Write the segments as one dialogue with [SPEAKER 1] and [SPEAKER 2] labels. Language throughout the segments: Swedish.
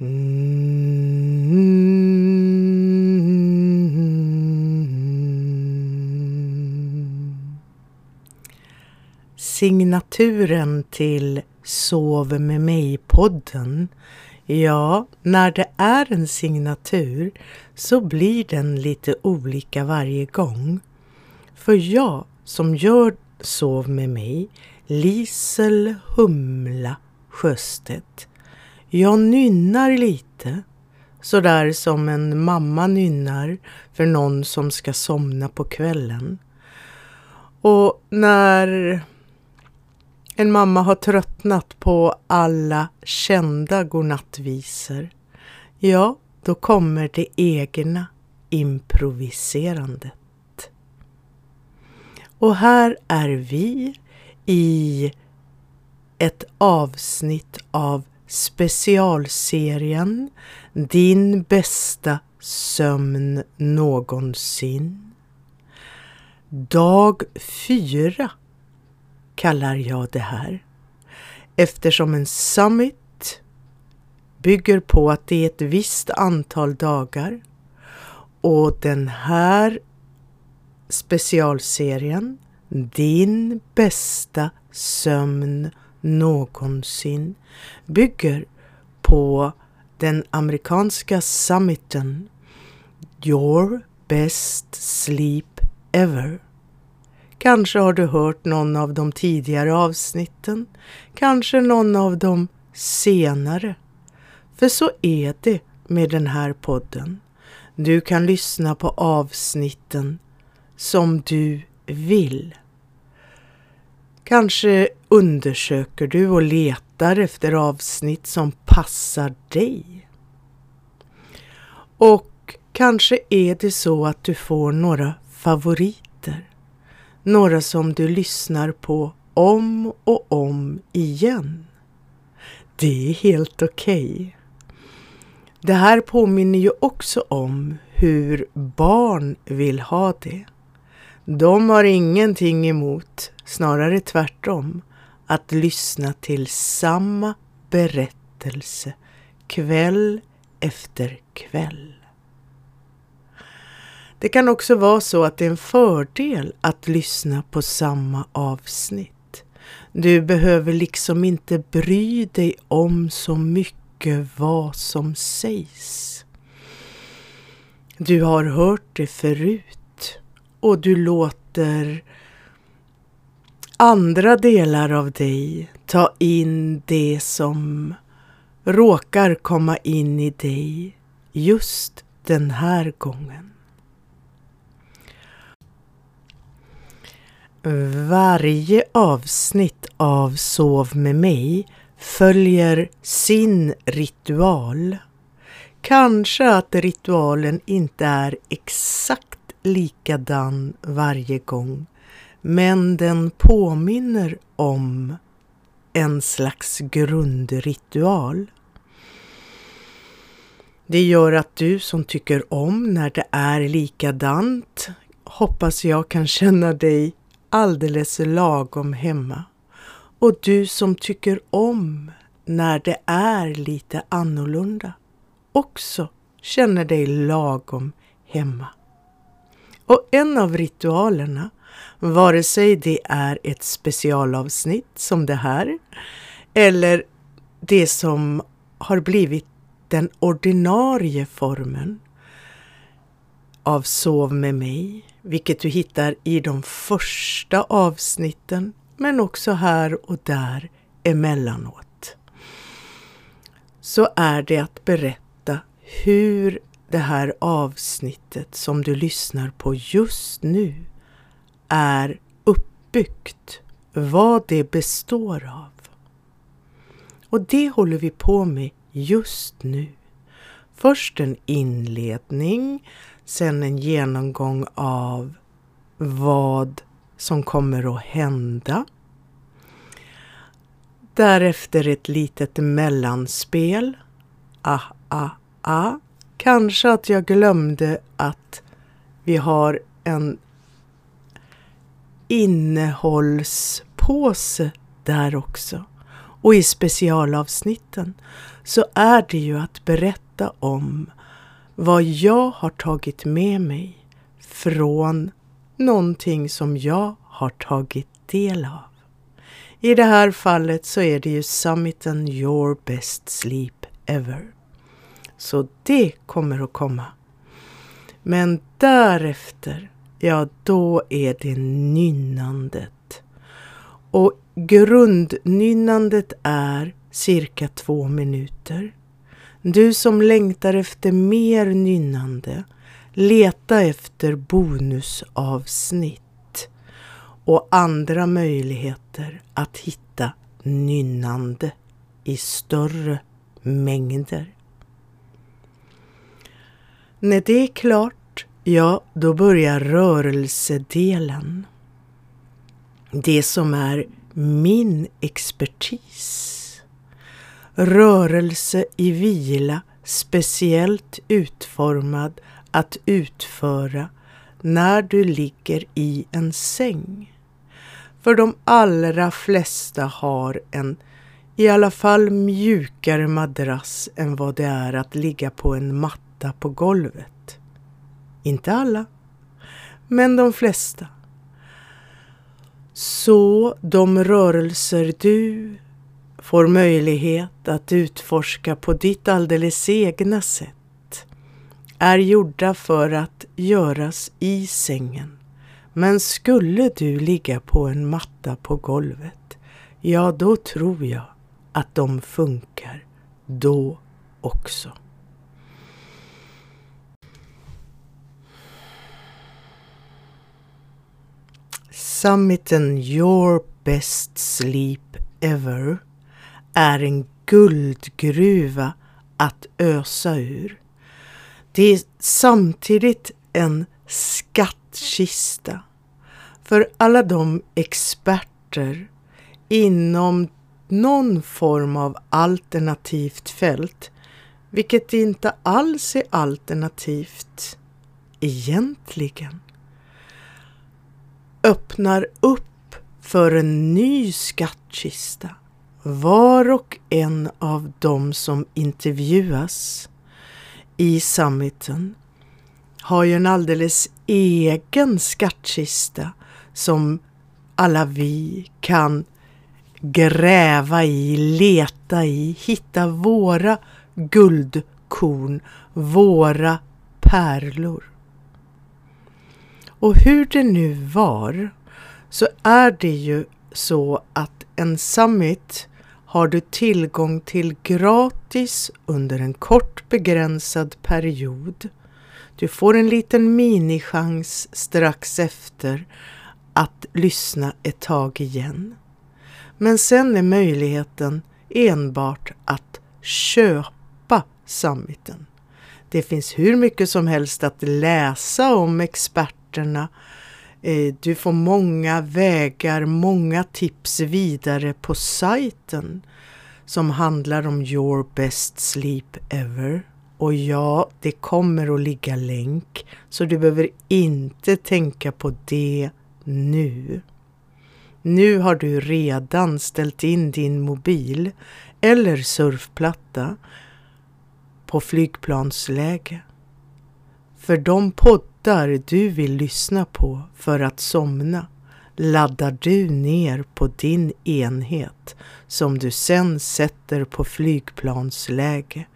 [SPEAKER 1] Mm. Signaturen till Sov med mig-podden. Ja, när det är en signatur så blir den lite olika varje gång. För jag som gör Sov med mig, Lisel Humla Sjöstedt, jag nynnar lite sådär som en mamma nynnar för någon som ska somna på kvällen. Och när en mamma har tröttnat på alla kända godnattvisor, ja, då kommer det egna improviserandet. Och här är vi i ett avsnitt av specialserien Din bästa sömn någonsin. Dag fyra kallar jag det här eftersom en summit bygger på att det är ett visst antal dagar och den här specialserien Din bästa sömn någonsin bygger på den amerikanska summiten Your best sleep ever. Kanske har du hört någon av de tidigare avsnitten, kanske någon av de senare. För så är det med den här podden. Du kan lyssna på avsnitten som du vill. Kanske undersöker du och letar efter avsnitt som passar dig. Och kanske är det så att du får några favoriter. Några som du lyssnar på om och om igen. Det är helt okej. Okay. Det här påminner ju också om hur barn vill ha det. De har ingenting emot, snarare tvärtom, att lyssna till samma berättelse kväll efter kväll. Det kan också vara så att det är en fördel att lyssna på samma avsnitt. Du behöver liksom inte bry dig om så mycket vad som sägs. Du har hört det förut och du låter andra delar av dig ta in det som råkar komma in i dig just den här gången. Varje avsnitt av Sov med mig följer sin ritual. Kanske att ritualen inte är exakt likadan varje gång, men den påminner om en slags grundritual. Det gör att du som tycker om när det är likadant hoppas jag kan känna dig alldeles lagom hemma. Och du som tycker om när det är lite annorlunda också känner dig lagom hemma. Och en av ritualerna, vare sig det är ett specialavsnitt som det här eller det som har blivit den ordinarie formen av Sov med mig, vilket du hittar i de första avsnitten men också här och där emellanåt. Så är det att berätta hur det här avsnittet som du lyssnar på just nu är uppbyggt, vad det består av. Och det håller vi på med just nu. Först en inledning, sen en genomgång av vad som kommer att hända. Därefter ett litet mellanspel. Ah, ah, ah. Kanske att jag glömde att vi har en innehållspåse där också. Och i specialavsnitten så är det ju att berätta om vad jag har tagit med mig från någonting som jag har tagit del av. I det här fallet så är det ju summiten Your Best Sleep Ever. Så det kommer att komma. Men därefter, ja då är det nynnandet. Och grundnynnandet är cirka två minuter. Du som längtar efter mer nynnande, leta efter bonusavsnitt och andra möjligheter att hitta nynnande i större mängder. När det är klart, ja, då börjar rörelsedelen. Det som är min expertis. Rörelse i vila speciellt utformad att utföra när du ligger i en säng. För de allra flesta har en i alla fall mjukare madrass än vad det är att ligga på en matta på golvet. Inte alla, men de flesta. Så de rörelser du får möjlighet att utforska på ditt alldeles egna sätt är gjorda för att göras i sängen. Men skulle du ligga på en matta på golvet, ja då tror jag att de funkar då också. Summiten Your Best Sleep Ever är en guldgruva att ösa ur. Det är samtidigt en skattkista för alla de experter inom någon form av alternativt fält, vilket inte alls är alternativt egentligen, öppnar upp för en ny skattkista var och en av dem som intervjuas i summiten har ju en alldeles egen skattkista som alla vi kan gräva i, leta i, hitta våra guldkorn, våra pärlor. Och hur det nu var så är det ju så att en summit har du tillgång till gratis under en kort begränsad period. Du får en liten minichans strax efter att lyssna ett tag igen. Men sen är möjligheten enbart att köpa summiten. Det finns hur mycket som helst att läsa om expert Eh, du får många vägar, många tips vidare på sajten som handlar om Your Best Sleep Ever. Och ja, det kommer att ligga länk så du behöver inte tänka på det nu. Nu har du redan ställt in din mobil eller surfplatta på flygplansläge. För de poddar du vill lyssna på för att somna laddar du ner på din enhet som du sen sätter på flygplansläge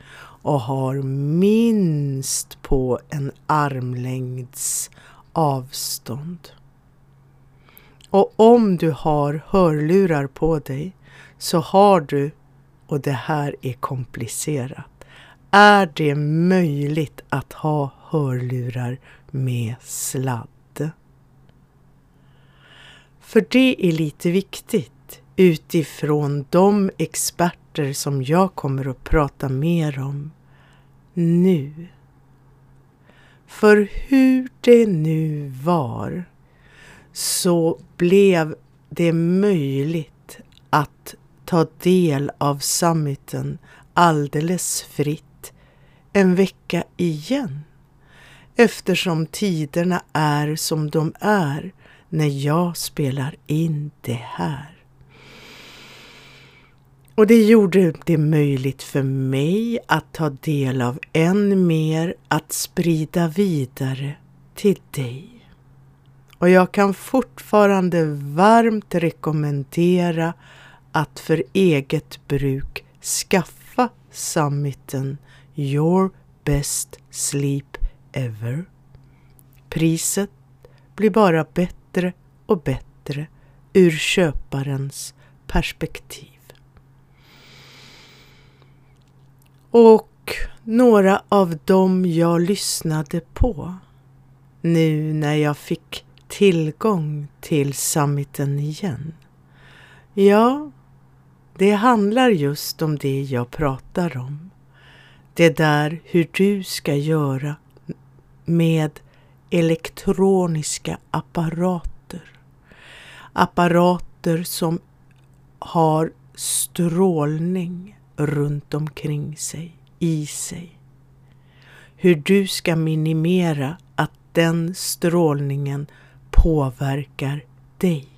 [SPEAKER 1] och har minst på en armlängds avstånd. Och om du har hörlurar på dig så har du, och det här är komplicerat, är det möjligt att ha hörlurar med sladd? För det är lite viktigt utifrån de experter som jag kommer att prata mer om nu. För hur det nu var så blev det möjligt att ta del av summiten alldeles fritt en vecka igen eftersom tiderna är som de är när jag spelar in det här. Och det gjorde det möjligt för mig att ta del av än mer att sprida vidare till dig. Och jag kan fortfarande varmt rekommendera att för eget bruk skaffa summiten Your Best Sleep Ever. Priset blir bara bättre och bättre ur köparens perspektiv. Och några av dem jag lyssnade på nu när jag fick tillgång till summiten igen. Ja, det handlar just om det jag pratar om. Det där hur du ska göra med elektroniska apparater. Apparater som har strålning runt omkring sig, i sig. Hur du ska minimera att den strålningen påverkar dig.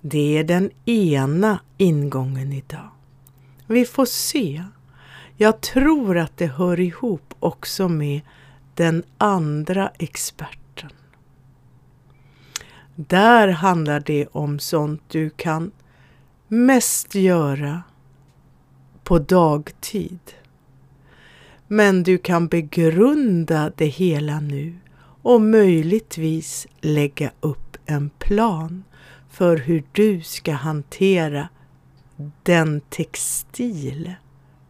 [SPEAKER 1] Det är den ena ingången idag. Vi får se. Jag tror att det hör ihop också med den andra experten. Där handlar det om sånt du kan mest göra på dagtid. Men du kan begrunda det hela nu och möjligtvis lägga upp en plan för hur du ska hantera den textil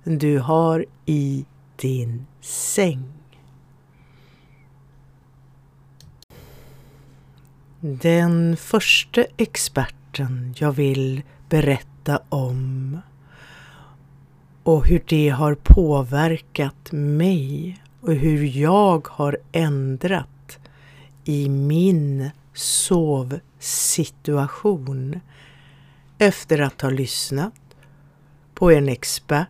[SPEAKER 1] du har i din säng. Den första experten jag vill berätta om och hur det har påverkat mig och hur jag har ändrat i min sovsituation efter att ha lyssnat på en expert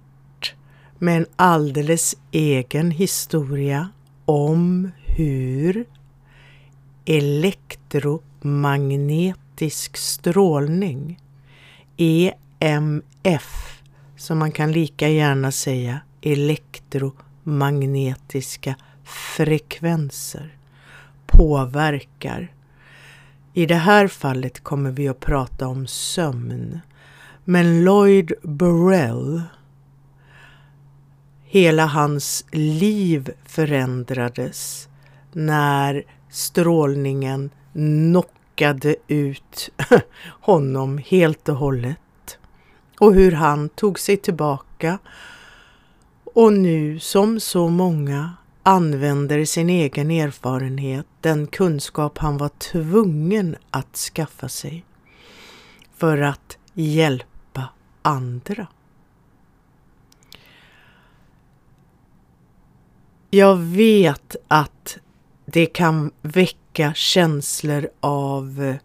[SPEAKER 1] med en alldeles egen historia om hur elektromagnetisk strålning, EMF, som man kan lika gärna säga elektromagnetiska frekvenser, påverkar. I det här fallet kommer vi att prata om sömn. Men Lloyd Burrell, hela hans liv förändrades när strålningen knockade ut honom helt och hållet. Och hur han tog sig tillbaka och nu som så många använder sin egen erfarenhet, den kunskap han var tvungen att skaffa sig för att hjälpa andra. Jag vet att det kan väcka känslor av eh,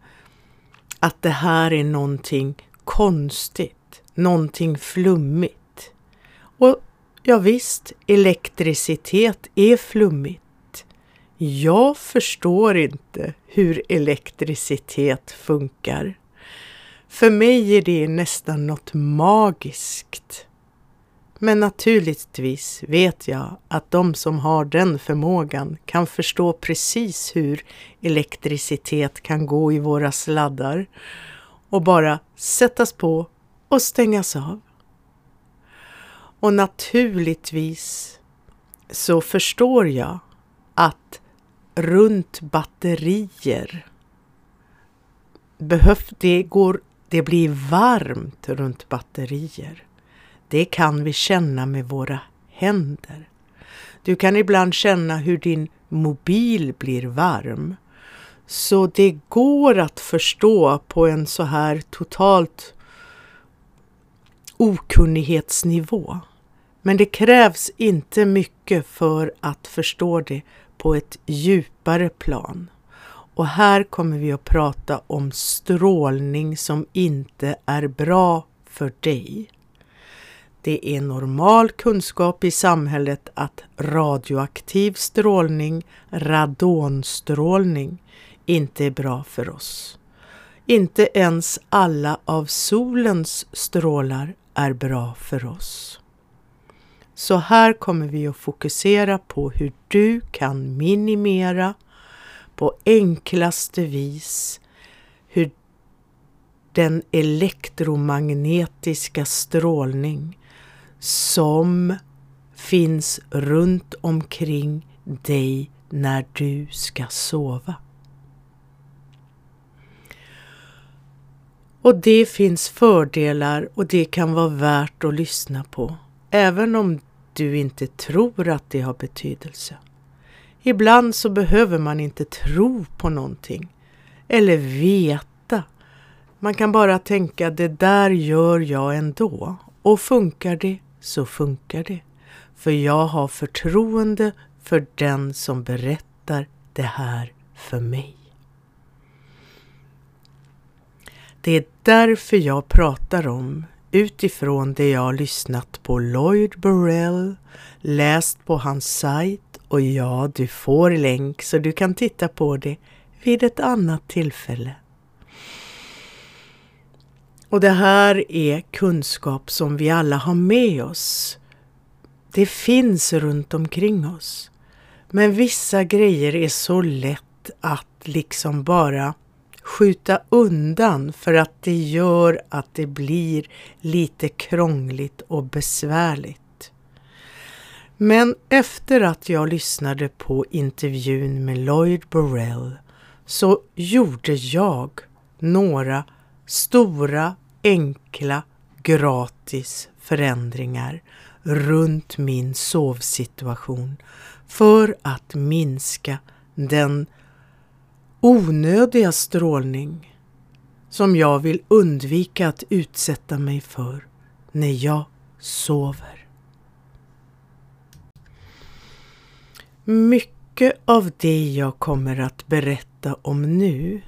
[SPEAKER 1] att det här är någonting konstigt, någonting flummigt. Och ja, visst, elektricitet är flummigt. Jag förstår inte hur elektricitet funkar. För mig är det nästan något magiskt. Men naturligtvis vet jag att de som har den förmågan kan förstå precis hur elektricitet kan gå i våra sladdar och bara sättas på och stängas av. Och naturligtvis så förstår jag att runt batterier behöv, det går det blir varmt runt batterier. Det kan vi känna med våra händer. Du kan ibland känna hur din mobil blir varm. Så det går att förstå på en så här totalt okunnighetsnivå. Men det krävs inte mycket för att förstå det på ett djupare plan. Och här kommer vi att prata om strålning som inte är bra för dig. Det är normal kunskap i samhället att radioaktiv strålning, radonstrålning, inte är bra för oss. Inte ens alla av solens strålar är bra för oss. Så här kommer vi att fokusera på hur du kan minimera på enklaste vis hur den elektromagnetiska strålning som finns runt omkring dig när du ska sova. Och det finns fördelar och det kan vara värt att lyssna på, även om du inte tror att det har betydelse. Ibland så behöver man inte tro på någonting eller veta. Man kan bara tänka det där gör jag ändå och funkar det så funkar det. För jag har förtroende för den som berättar det här för mig. Det är därför jag pratar om utifrån det jag lyssnat på Lloyd Burrell, läst på hans sajt och ja, du får länk så du kan titta på det vid ett annat tillfälle. Och det här är kunskap som vi alla har med oss. Det finns runt omkring oss. Men vissa grejer är så lätt att liksom bara skjuta undan för att det gör att det blir lite krångligt och besvärligt. Men efter att jag lyssnade på intervjun med Lloyd Burrell så gjorde jag några stora, enkla, gratis förändringar runt min sovsituation för att minska den onödiga strålning som jag vill undvika att utsätta mig för när jag sover. Mycket av det jag kommer att berätta om nu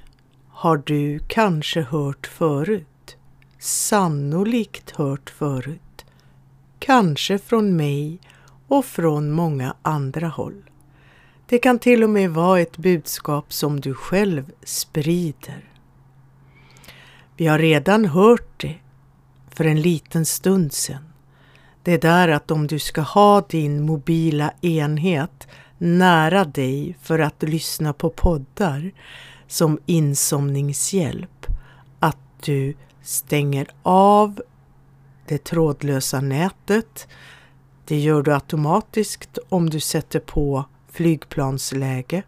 [SPEAKER 1] har du kanske hört förut, sannolikt hört förut, kanske från mig och från många andra håll. Det kan till och med vara ett budskap som du själv sprider. Vi har redan hört det för en liten stund sedan. Det är där att om du ska ha din mobila enhet nära dig för att lyssna på poddar som insomningshjälp, att du stänger av det trådlösa nätet. Det gör du automatiskt om du sätter på flygplansläge,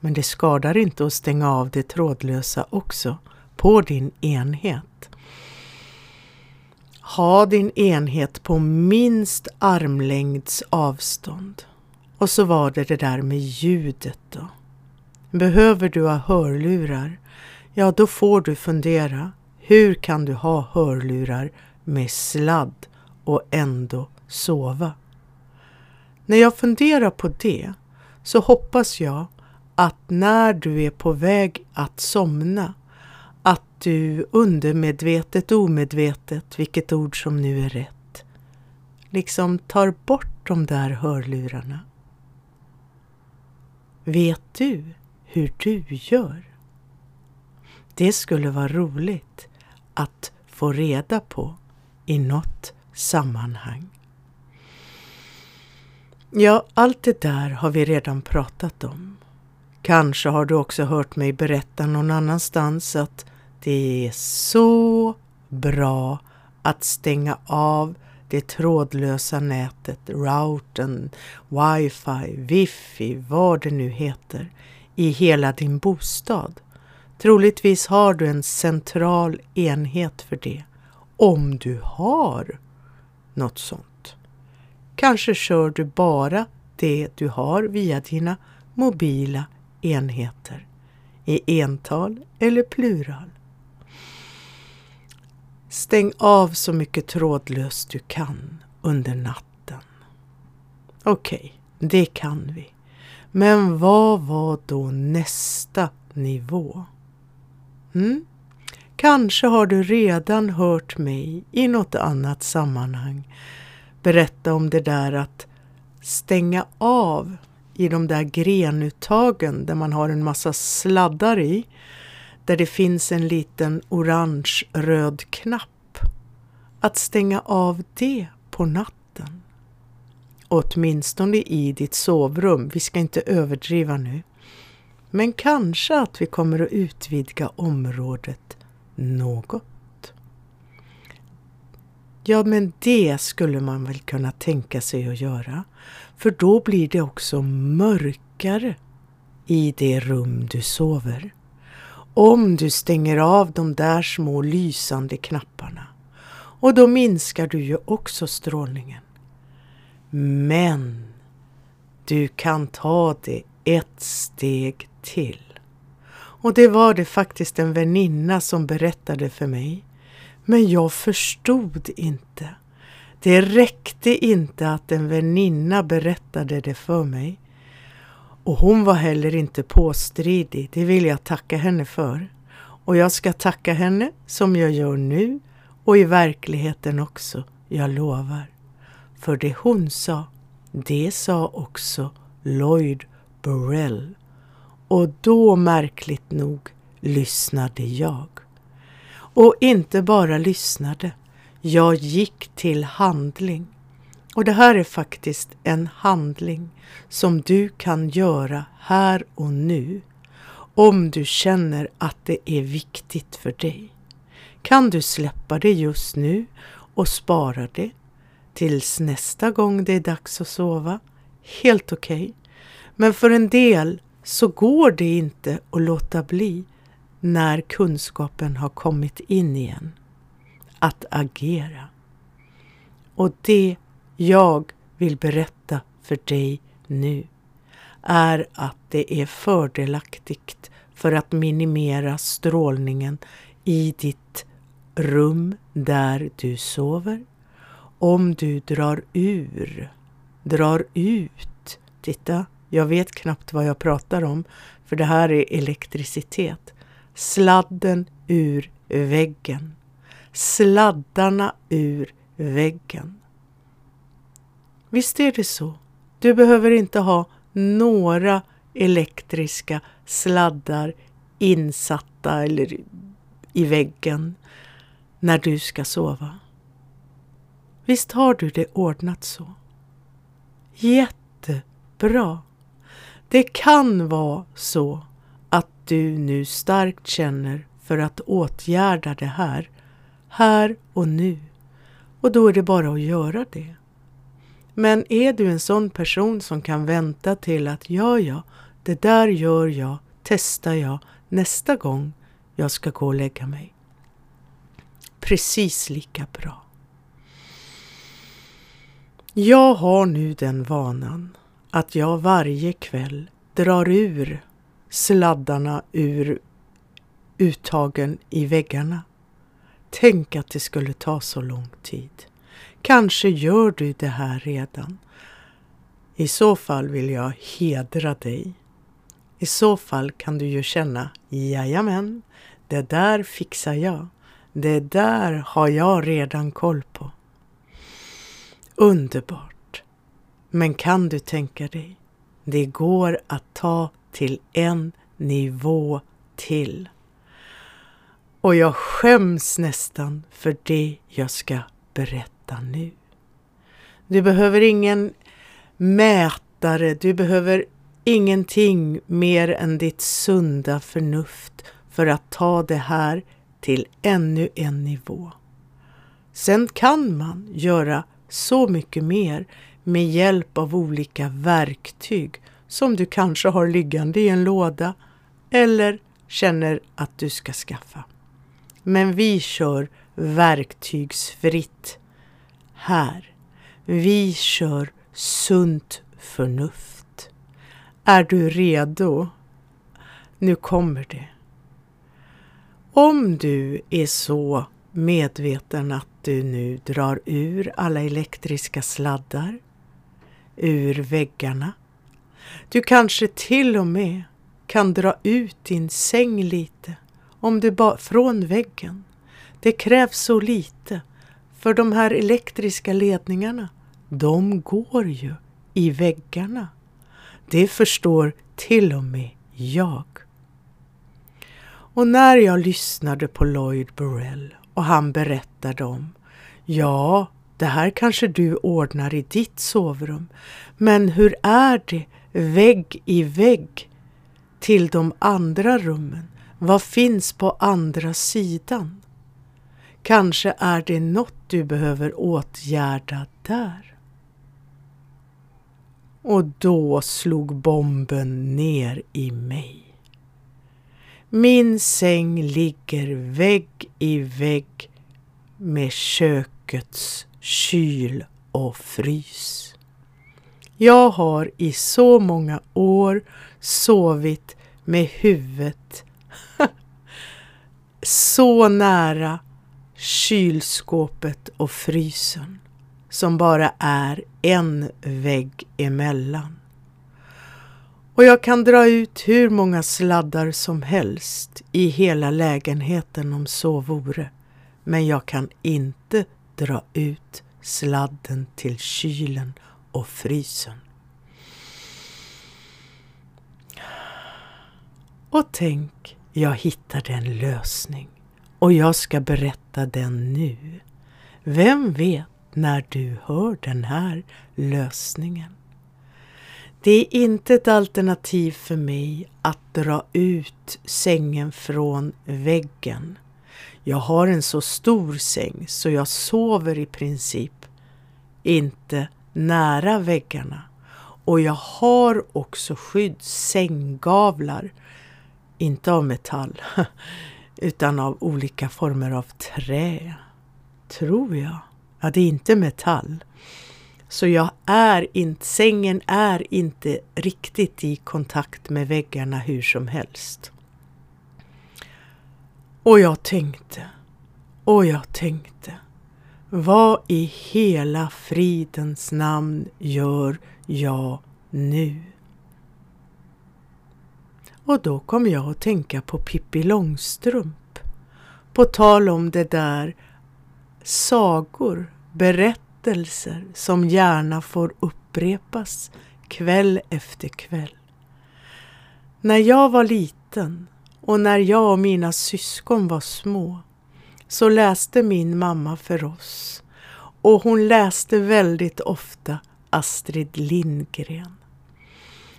[SPEAKER 1] men det skadar inte att stänga av det trådlösa också på din enhet. Ha din enhet på minst armlängds avstånd. Och så var det det där med ljudet då. Behöver du ha hörlurar? Ja, då får du fundera. Hur kan du ha hörlurar med sladd och ändå sova? När jag funderar på det så hoppas jag att när du är på väg att somna att du undermedvetet, omedvetet, vilket ord som nu är rätt, liksom tar bort de där hörlurarna. Vet du hur du gör? Det skulle vara roligt att få reda på i något sammanhang. Ja, allt det där har vi redan pratat om. Kanske har du också hört mig berätta någon annanstans att det är så bra att stänga av det trådlösa nätet, routern, wifi, wifi, vad det nu heter, i hela din bostad. Troligtvis har du en central enhet för det, om du har något sånt. Kanske kör du bara det du har via dina mobila enheter i ental eller plural. Stäng av så mycket trådlöst du kan under natten. Okej, okay, det kan vi. Men vad var då nästa nivå? Mm? Kanske har du redan hört mig i något annat sammanhang berätta om det där att stänga av i de där grenuttagen där man har en massa sladdar i. där det finns en liten orange-röd knapp. Att stänga av det på natten. Åtminstone i ditt sovrum. Vi ska inte överdriva nu. Men kanske att vi kommer att utvidga området något. Ja, men det skulle man väl kunna tänka sig att göra. För då blir det också mörkare i det rum du sover. Om du stänger av de där små lysande knapparna. Och då minskar du ju också strålningen. Men du kan ta det ett steg till. Och det var det faktiskt en väninna som berättade för mig. Men jag förstod inte. Det räckte inte att en väninna berättade det för mig. Och hon var heller inte påstridig, det vill jag tacka henne för. Och jag ska tacka henne som jag gör nu och i verkligheten också, jag lovar. För det hon sa, det sa också Lloyd Burrell. Och då märkligt nog lyssnade jag. Och inte bara lyssnade, jag gick till handling. Och det här är faktiskt en handling som du kan göra här och nu om du känner att det är viktigt för dig. Kan du släppa det just nu och spara det tills nästa gång det är dags att sova? Helt okej. Okay. Men för en del så går det inte att låta bli när kunskapen har kommit in igen. Att agera. Och det jag vill berätta för dig nu är att det är fördelaktigt för att minimera strålningen i ditt rum där du sover. Om du drar ur, drar ut. Titta, jag vet knappt vad jag pratar om för det här är elektricitet. Sladden ur väggen. Sladdarna ur väggen. Visst är det så. Du behöver inte ha några elektriska sladdar insatta eller i väggen när du ska sova. Visst har du det ordnat så? Jättebra. Det kan vara så att du nu starkt känner för att åtgärda det här, här och nu. Och då är det bara att göra det. Men är du en sån person som kan vänta till att ja, ja, det där gör jag, testar jag nästa gång jag ska gå och lägga mig. Precis lika bra. Jag har nu den vanan att jag varje kväll drar ur sladdarna ur uttagen i väggarna. Tänk att det skulle ta så lång tid. Kanske gör du det här redan. I så fall vill jag hedra dig. I så fall kan du ju känna, jajamän, det där fixar jag. Det där har jag redan koll på. Underbart. Men kan du tänka dig, det går att ta till en nivå till. Och jag skäms nästan för det jag ska berätta nu. Du behöver ingen mätare, du behöver ingenting mer än ditt sunda förnuft för att ta det här till ännu en nivå. Sen kan man göra så mycket mer med hjälp av olika verktyg som du kanske har liggande i en låda eller känner att du ska skaffa. Men vi kör verktygsfritt här. Vi kör sunt förnuft. Är du redo? Nu kommer det. Om du är så medveten att du nu drar ur alla elektriska sladdar ur väggarna. Du kanske till och med kan dra ut din säng lite om du bara från väggen. Det krävs så lite för de här elektriska ledningarna, de går ju i väggarna. Det förstår till och med jag. Och när jag lyssnade på Lloyd Burrell och han berättade om, ja, det här kanske du ordnar i ditt sovrum, men hur är det vägg i vägg till de andra rummen? Vad finns på andra sidan? Kanske är det något du behöver åtgärda där. Och då slog bomben ner i mig. Min säng ligger vägg i vägg med kökets kyl och frys. Jag har i så många år sovit med huvudet så nära kylskåpet och frysen som bara är en vägg emellan. Och jag kan dra ut hur många sladdar som helst i hela lägenheten om så vore. Men jag kan inte dra ut sladden till kylen och frysen. Och tänk, jag hittade en lösning och jag ska berätta den nu. Vem vet när du hör den här lösningen? Det är inte ett alternativ för mig att dra ut sängen från väggen. Jag har en så stor säng så jag sover i princip inte nära väggarna. Och jag har också skydd, sänggavlar. inte av metall, utan av olika former av trä. Tror jag. Ja, det är inte metall. Så jag är inte, sängen är inte riktigt i kontakt med väggarna hur som helst. Och jag tänkte, och jag tänkte, vad i hela fridens namn gör jag nu? Och då kom jag att tänka på Pippi Långstrump. På tal om det där sagor, berättelser som gärna får upprepas kväll efter kväll. När jag var liten och när jag och mina syskon var små så läste min mamma för oss och hon läste väldigt ofta Astrid Lindgren.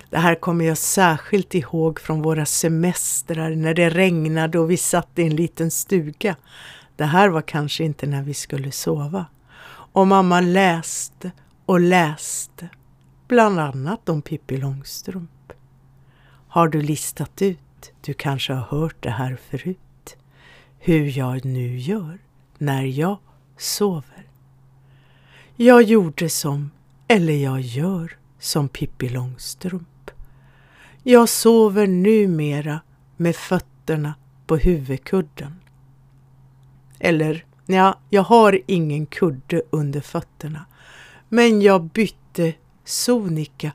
[SPEAKER 1] Det här kommer jag särskilt ihåg från våra semestrar när det regnade och vi satt i en liten stuga. Det här var kanske inte när vi skulle sova. Och mamma läste och läste, bland annat om Pippi Långstrump. Har du listat ut, du kanske har hört det här förut, hur jag nu gör när jag sover. Jag gjorde som, eller jag gör som Pippi Långstrump. Jag sover numera med fötterna på huvudkudden. Eller, ja, jag har ingen kudde under fötterna. Men jag bytte sonika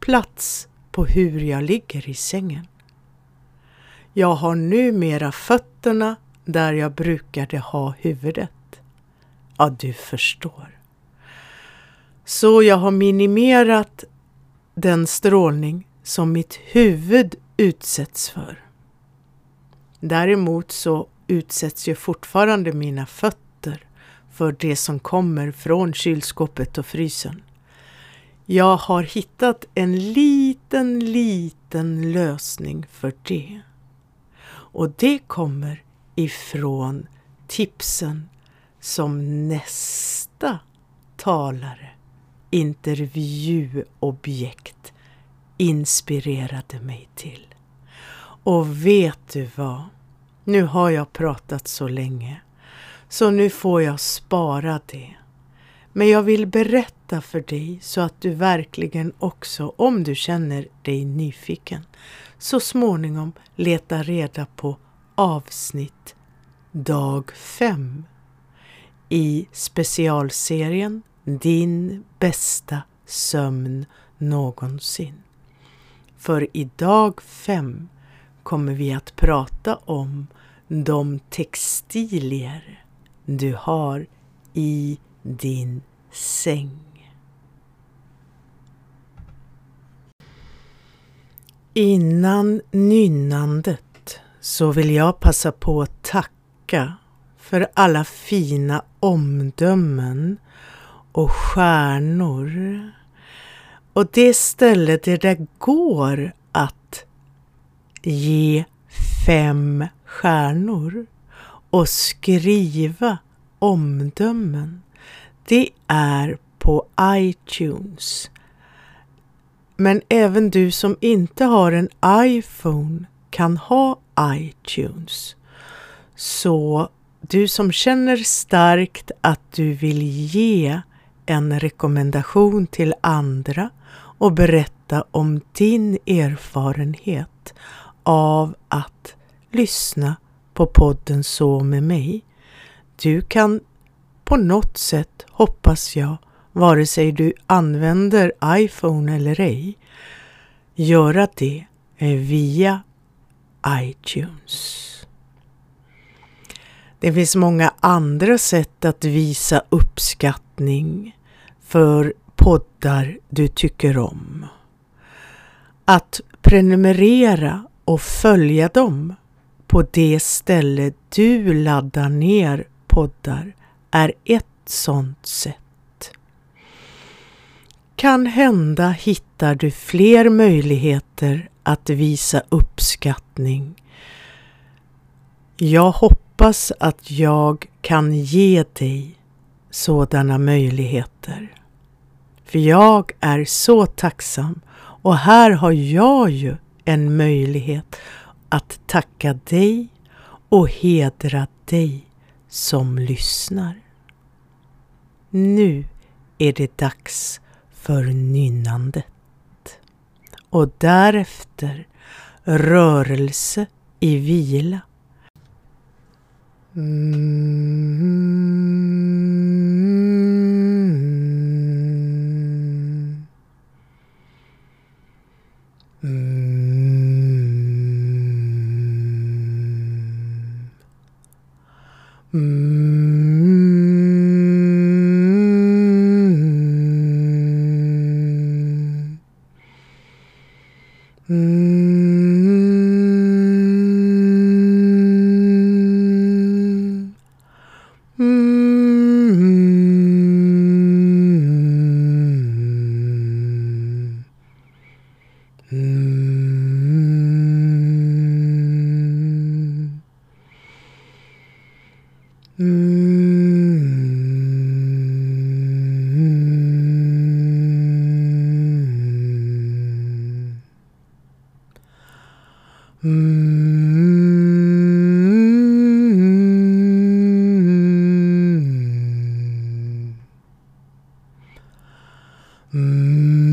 [SPEAKER 1] plats på hur jag ligger i sängen. Jag har numera fötterna där jag brukade ha huvudet. Ja, du förstår. Så jag har minimerat den strålning som mitt huvud utsätts för. Däremot så utsätts ju fortfarande mina fötter för det som kommer från kylskåpet och frysen. Jag har hittat en liten, liten lösning för det. Och det kommer ifrån tipsen som nästa talare, intervjuobjekt, inspirerade mig till. Och vet du vad? Nu har jag pratat så länge, så nu får jag spara det. Men jag vill berätta för dig så att du verkligen också, om du känner dig nyfiken, så småningom letar reda på avsnitt dag 5 i specialserien Din bästa sömn någonsin. För i dag 5 kommer vi att prata om de textilier du har i din säng. Innan nynnandet så vill jag passa på att tacka för alla fina omdömen och stjärnor. Och det stället där det går att ge fem stjärnor och skriva omdömen. Det är på iTunes. Men även du som inte har en iPhone kan ha iTunes. Så du som känner starkt att du vill ge en rekommendation till andra och berätta om din erfarenhet av att lyssna på podden Så med mig. Du kan på något sätt, hoppas jag, vare sig du använder iPhone eller ej, göra det via iTunes. Det finns många andra sätt att visa uppskattning för poddar du tycker om. Att prenumerera och följa dem på det ställe du laddar ner poddar är ett sådant sätt. Kan hända hittar du fler möjligheter att visa uppskattning. Jag hoppas att jag kan ge dig sådana möjligheter. För jag är så tacksam och här har jag ju en möjlighet att tacka dig och hedra dig som lyssnar. Nu är det dags för nynnandet och därefter rörelse i vila. Mm. Mm. Mm. 嗯。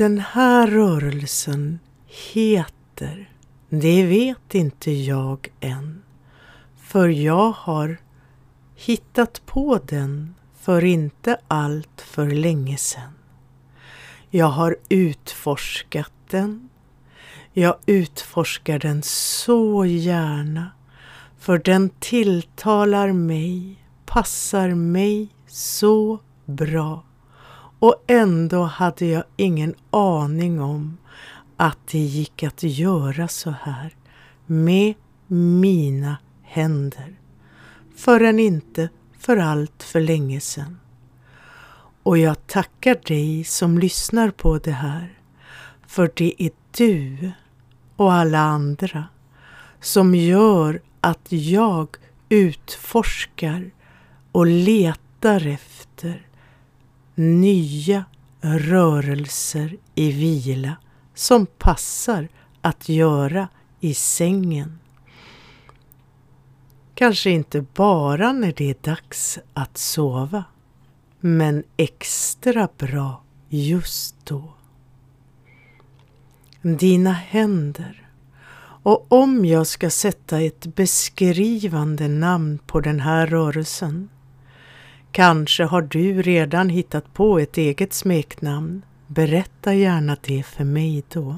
[SPEAKER 1] Den här rörelsen heter, det vet inte jag än. För jag har hittat på den för inte allt för länge sedan. Jag har utforskat den. Jag utforskar den så gärna för den tilltalar mig, passar mig så bra. Och ändå hade jag ingen aning om att det gick att göra så här med mina händer. förrän inte för allt för länge sedan. Och jag tackar dig som lyssnar på det här, för det är du och alla andra som gör att jag utforskar och letar efter nya rörelser i vila som passar att göra i sängen. Kanske inte bara när det är dags att sova, men extra bra just då. Dina händer. Och om jag ska sätta ett beskrivande namn på den här rörelsen Kanske har du redan hittat på ett eget smeknamn. Berätta gärna det för mig då.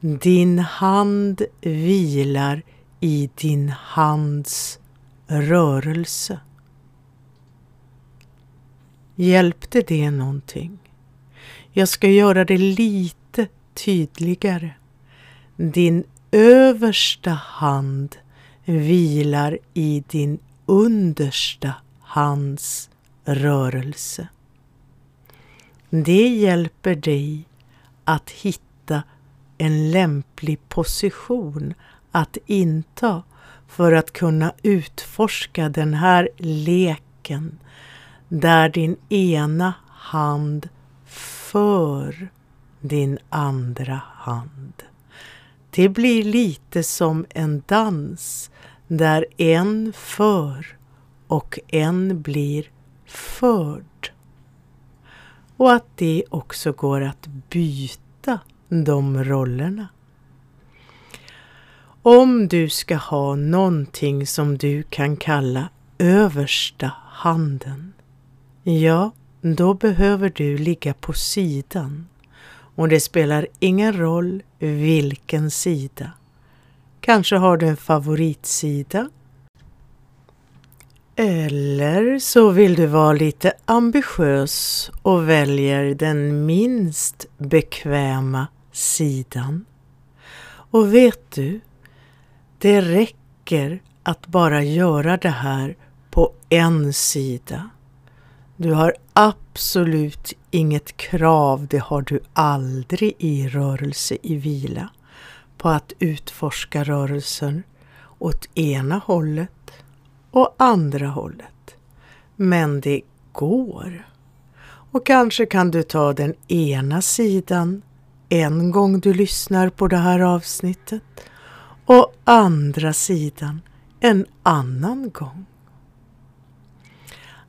[SPEAKER 1] Din hand vilar i din hands rörelse. Hjälpte det någonting? Jag ska göra det lite tydligare. Din översta hand vilar i din understa hans rörelse. Det hjälper dig att hitta en lämplig position att inta för att kunna utforska den här leken där din ena hand för din andra hand. Det blir lite som en dans där en för och en blir förd. Och att det också går att byta de rollerna. Om du ska ha någonting som du kan kalla översta handen, ja, då behöver du ligga på sidan och det spelar ingen roll vilken sida. Kanske har du en favoritsida eller så vill du vara lite ambitiös och väljer den minst bekväma sidan. Och vet du, det räcker att bara göra det här på en sida. Du har absolut inget krav, det har du aldrig i rörelse i vila, på att utforska rörelsen åt ena hållet och andra hållet. Men det går. Och kanske kan du ta den ena sidan en gång du lyssnar på det här avsnittet och andra sidan en annan gång.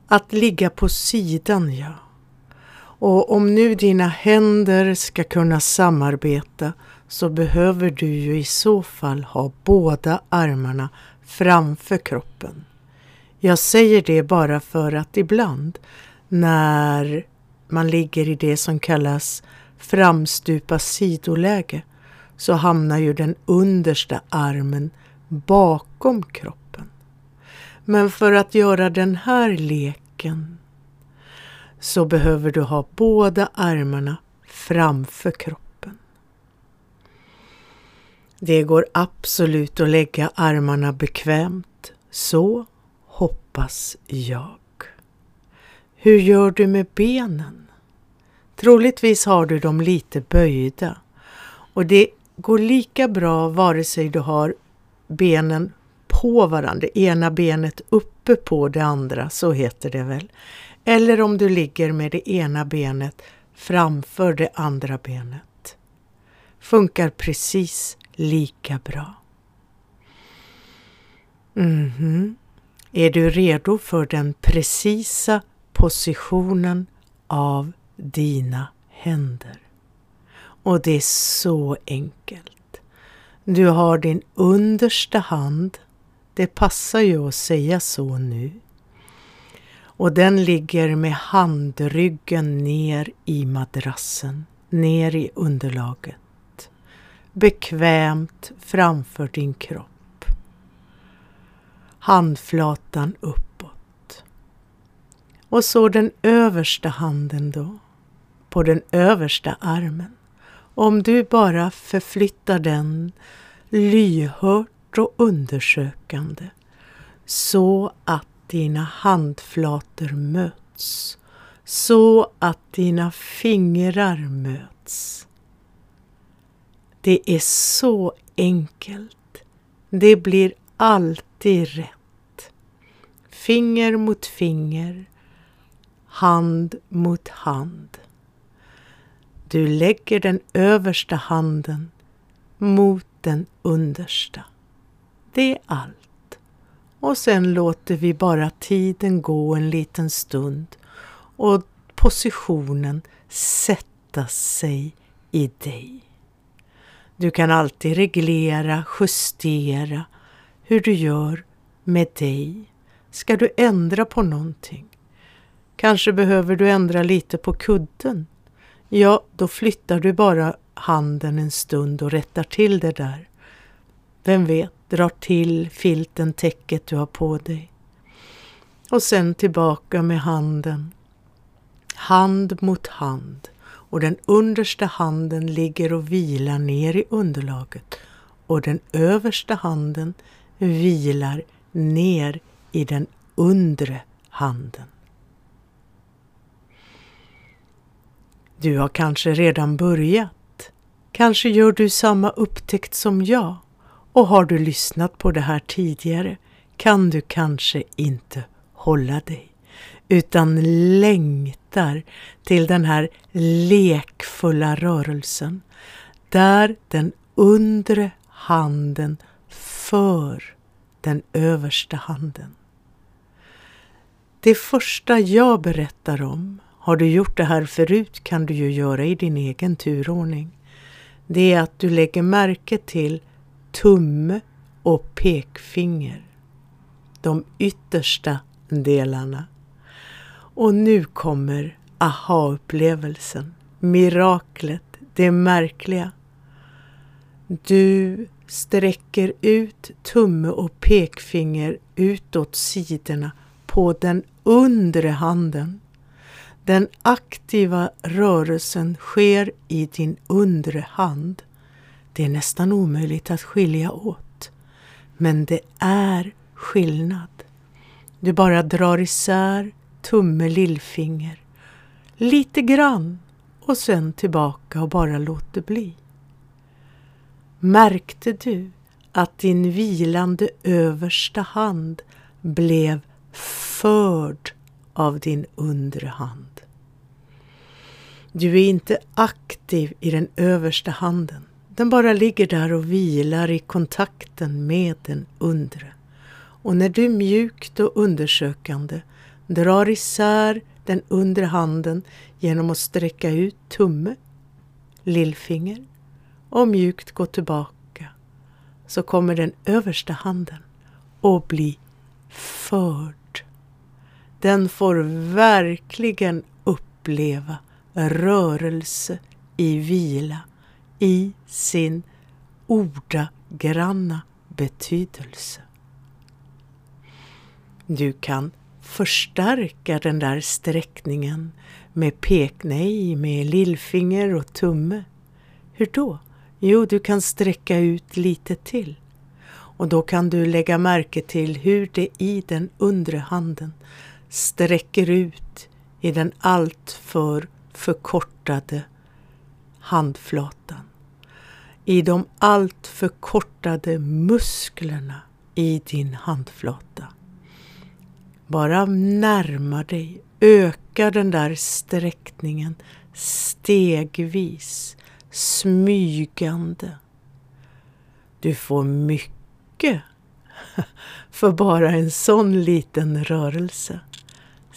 [SPEAKER 1] Att ligga på sidan, ja. Och om nu dina händer ska kunna samarbeta så behöver du ju i så fall ha båda armarna framför kroppen. Jag säger det bara för att ibland när man ligger i det som kallas framstupa sidoläge så hamnar ju den understa armen bakom kroppen. Men för att göra den här leken så behöver du ha båda armarna framför kroppen. Det går absolut att lägga armarna bekvämt så hoppas jag. Hur gör du med benen? Troligtvis har du dem lite böjda och det går lika bra vare sig du har benen på varandra, ena benet uppe på det andra, så heter det väl. Eller om du ligger med det ena benet framför det andra benet. Funkar precis lika bra. Mhm. Mm är du redo för den precisa positionen av dina händer. Och det är så enkelt. Du har din understa hand, det passar ju att säga så nu. Och den ligger med handryggen ner i madrassen, ner i underlaget. Bekvämt framför din kropp handflatan uppåt. Och så den översta handen då, på den översta armen. Om du bara förflyttar den lyhört och undersökande så att dina handflator möts, så att dina fingrar möts. Det är så enkelt. Det blir alltid rätt. Finger mot finger, hand mot hand. Du lägger den översta handen mot den understa. Det är allt. Och sen låter vi bara tiden gå en liten stund och positionen sätta sig i dig. Du kan alltid reglera, justera hur du gör med dig. Ska du ändra på någonting? Kanske behöver du ändra lite på kudden? Ja, då flyttar du bara handen en stund och rättar till det där. Vem vet, drar till filten, täcket du har på dig. Och sen tillbaka med handen. Hand mot hand och den understa handen ligger och vilar ner i underlaget och den översta handen vilar ner i den undre handen. Du har kanske redan börjat. Kanske gör du samma upptäckt som jag. Och har du lyssnat på det här tidigare kan du kanske inte hålla dig utan längtar till den här lekfulla rörelsen där den undre handen för den översta handen. Det första jag berättar om, har du gjort det här förut kan du ju göra i din egen turordning. Det är att du lägger märke till tumme och pekfinger. De yttersta delarna. Och nu kommer aha-upplevelsen, miraklet, det märkliga. Du sträcker ut tumme och pekfinger utåt sidorna på den undre handen. Den aktiva rörelsen sker i din undre hand. Det är nästan omöjligt att skilja åt. Men det är skillnad. Du bara drar isär tumme, lillfinger. Lite grann och sen tillbaka och bara låt det bli. Märkte du att din vilande översta hand blev förd av din undre hand? Du är inte aktiv i den översta handen. Den bara ligger där och vilar i kontakten med den undre. Och när du mjukt och undersökande drar isär den undre handen genom att sträcka ut tumme, lillfinger och mjukt gå tillbaka så kommer den översta handen att bli förd. Den får verkligen uppleva rörelse i vila i sin ordagranna betydelse. Du kan förstärka den där sträckningen med peknej, med lillfinger och tumme. Hur då? Jo, du kan sträcka ut lite till. Och då kan du lägga märke till hur det i den undre handen sträcker ut i den alltför förkortade handflatan. I de allt förkortade musklerna i din handflata. Bara närma dig, öka den där sträckningen stegvis, smygande. Du får mycket för bara en sån liten rörelse.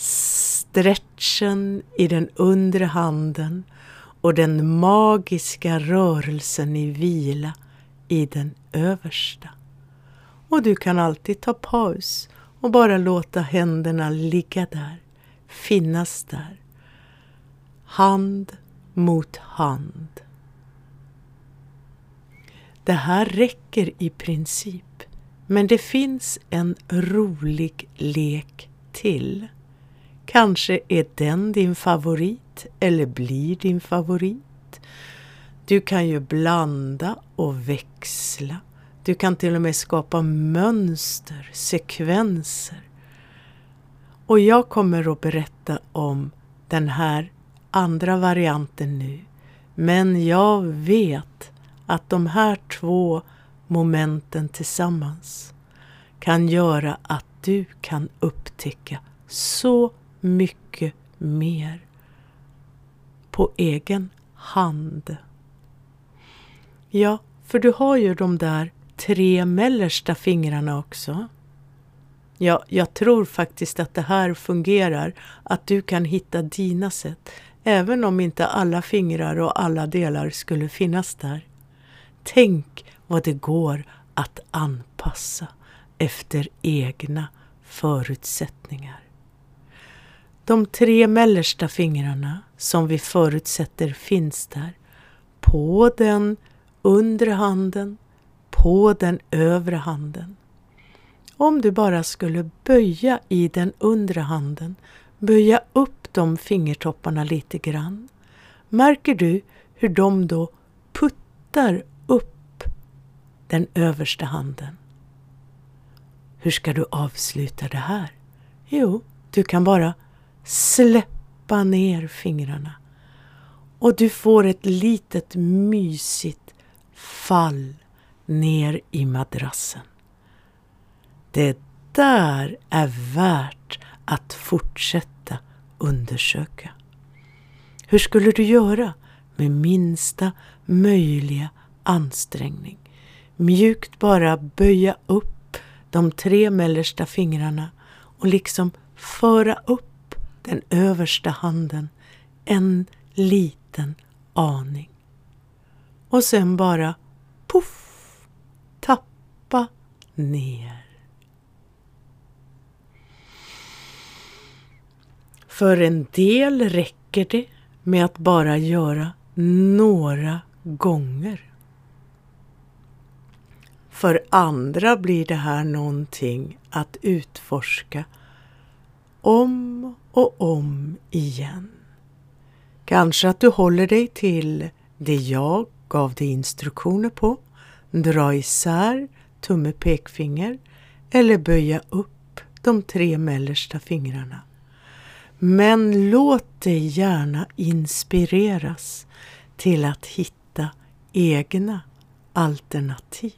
[SPEAKER 1] Stretchen i den undre handen och den magiska rörelsen i vila i den översta. Och du kan alltid ta paus och bara låta händerna ligga där, finnas där. Hand mot hand. Det här räcker i princip, men det finns en rolig lek till. Kanske är den din favorit eller blir din favorit. Du kan ju blanda och växla Du kan till och med skapa mönster, sekvenser. Och jag kommer att berätta om den här andra varianten nu. Men jag vet att de här två momenten tillsammans kan göra att du kan upptäcka så mycket mer på egen hand. Ja, för du har ju de där tre mellersta fingrarna också. Ja, jag tror faktiskt att det här fungerar, att du kan hitta dina sätt, även om inte alla fingrar och alla delar skulle finnas där. Tänk vad det går att anpassa efter egna förutsättningar. De tre mellersta fingrarna som vi förutsätter finns där, på den undre handen, på den övre handen. Om du bara skulle böja i den undre handen, böja upp de fingertopparna lite grann, märker du hur de då puttar upp den översta handen. Hur ska du avsluta det här? Jo, du kan bara släppa ner fingrarna och du får ett litet mysigt fall ner i madrassen. Det där är värt att fortsätta undersöka. Hur skulle du göra med minsta möjliga ansträngning? Mjukt bara böja upp de tre mellersta fingrarna och liksom föra upp den översta handen en liten aning. Och sen bara poff, tappa ner. För en del räcker det med att bara göra några gånger. För andra blir det här någonting att utforska om och om igen. Kanske att du håller dig till det jag gav dig instruktioner på, dra isär tumme pekfinger eller böja upp de tre mellersta fingrarna. Men låt dig gärna inspireras till att hitta egna alternativ.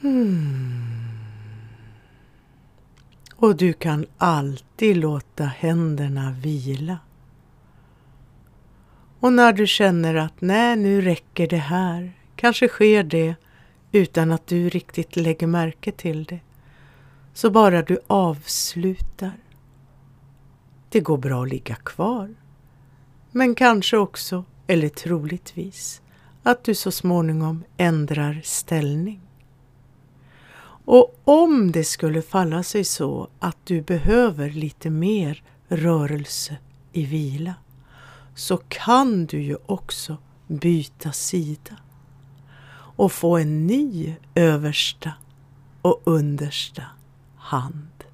[SPEAKER 1] Hmm. Och du kan alltid låta händerna vila. Och när du känner att nej, nu räcker det här, kanske sker det utan att du riktigt lägger märke till det. Så bara du avslutar. Det går bra att ligga kvar. Men kanske också, eller troligtvis, att du så småningom ändrar ställning. Och om det skulle falla sig så att du behöver lite mer rörelse i vila så kan du ju också byta sida och få en ny översta och understa hand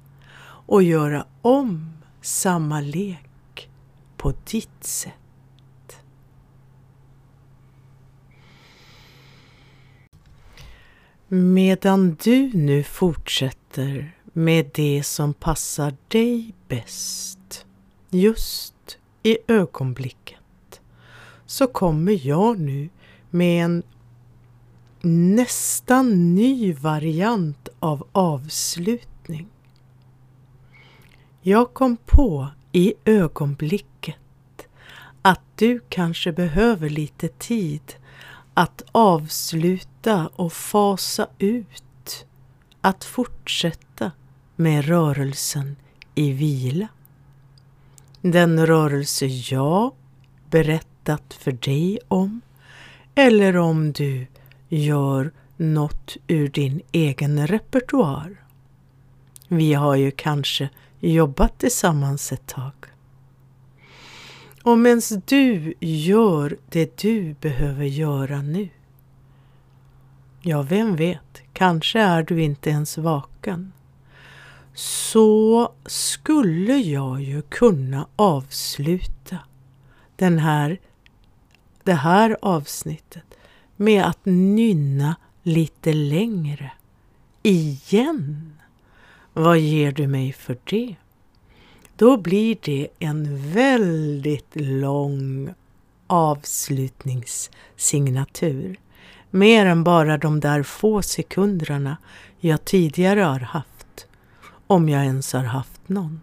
[SPEAKER 1] och göra om samma lek på ditt sätt. Medan du nu fortsätter med det som passar dig bäst just i ögonblicket så kommer jag nu med en nästan ny variant av avslutning. Jag kom på i ögonblicket att du kanske behöver lite tid att avsluta och fasa ut, att fortsätta med rörelsen i vila. Den rörelse jag berättat för dig om eller om du gör något ur din egen repertoar. Vi har ju kanske jobbat tillsammans ett tag. Och medan du gör det du behöver göra nu. Ja, vem vet, kanske är du inte ens vaken. Så skulle jag ju kunna avsluta den här, det här avsnittet med att nynna lite längre. Igen. Vad ger du mig för det? Då blir det en väldigt lång avslutningssignatur. Mer än bara de där få sekunderna jag tidigare har haft. Om jag ens har haft någon.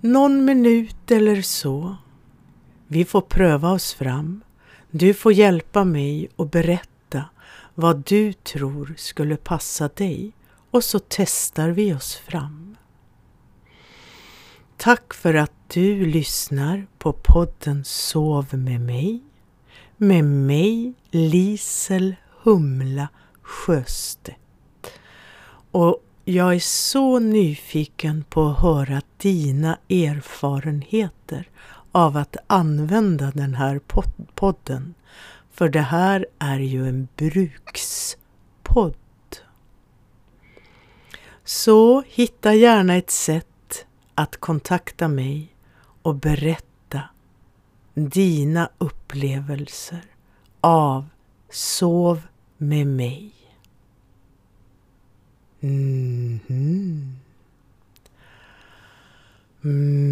[SPEAKER 1] Någon minut eller så. Vi får pröva oss fram. Du får hjälpa mig och berätta vad du tror skulle passa dig och så testar vi oss fram. Tack för att du lyssnar på podden Sov med mig. Med mig Lisel Humla Sjöstedt. Och jag är så nyfiken på att höra dina erfarenheter av att använda den här podden. För det här är ju en brukspodd. Så hitta gärna ett sätt att kontakta mig och berätta dina upplevelser av Sov med mig. Mhm. Mm -hmm. Mm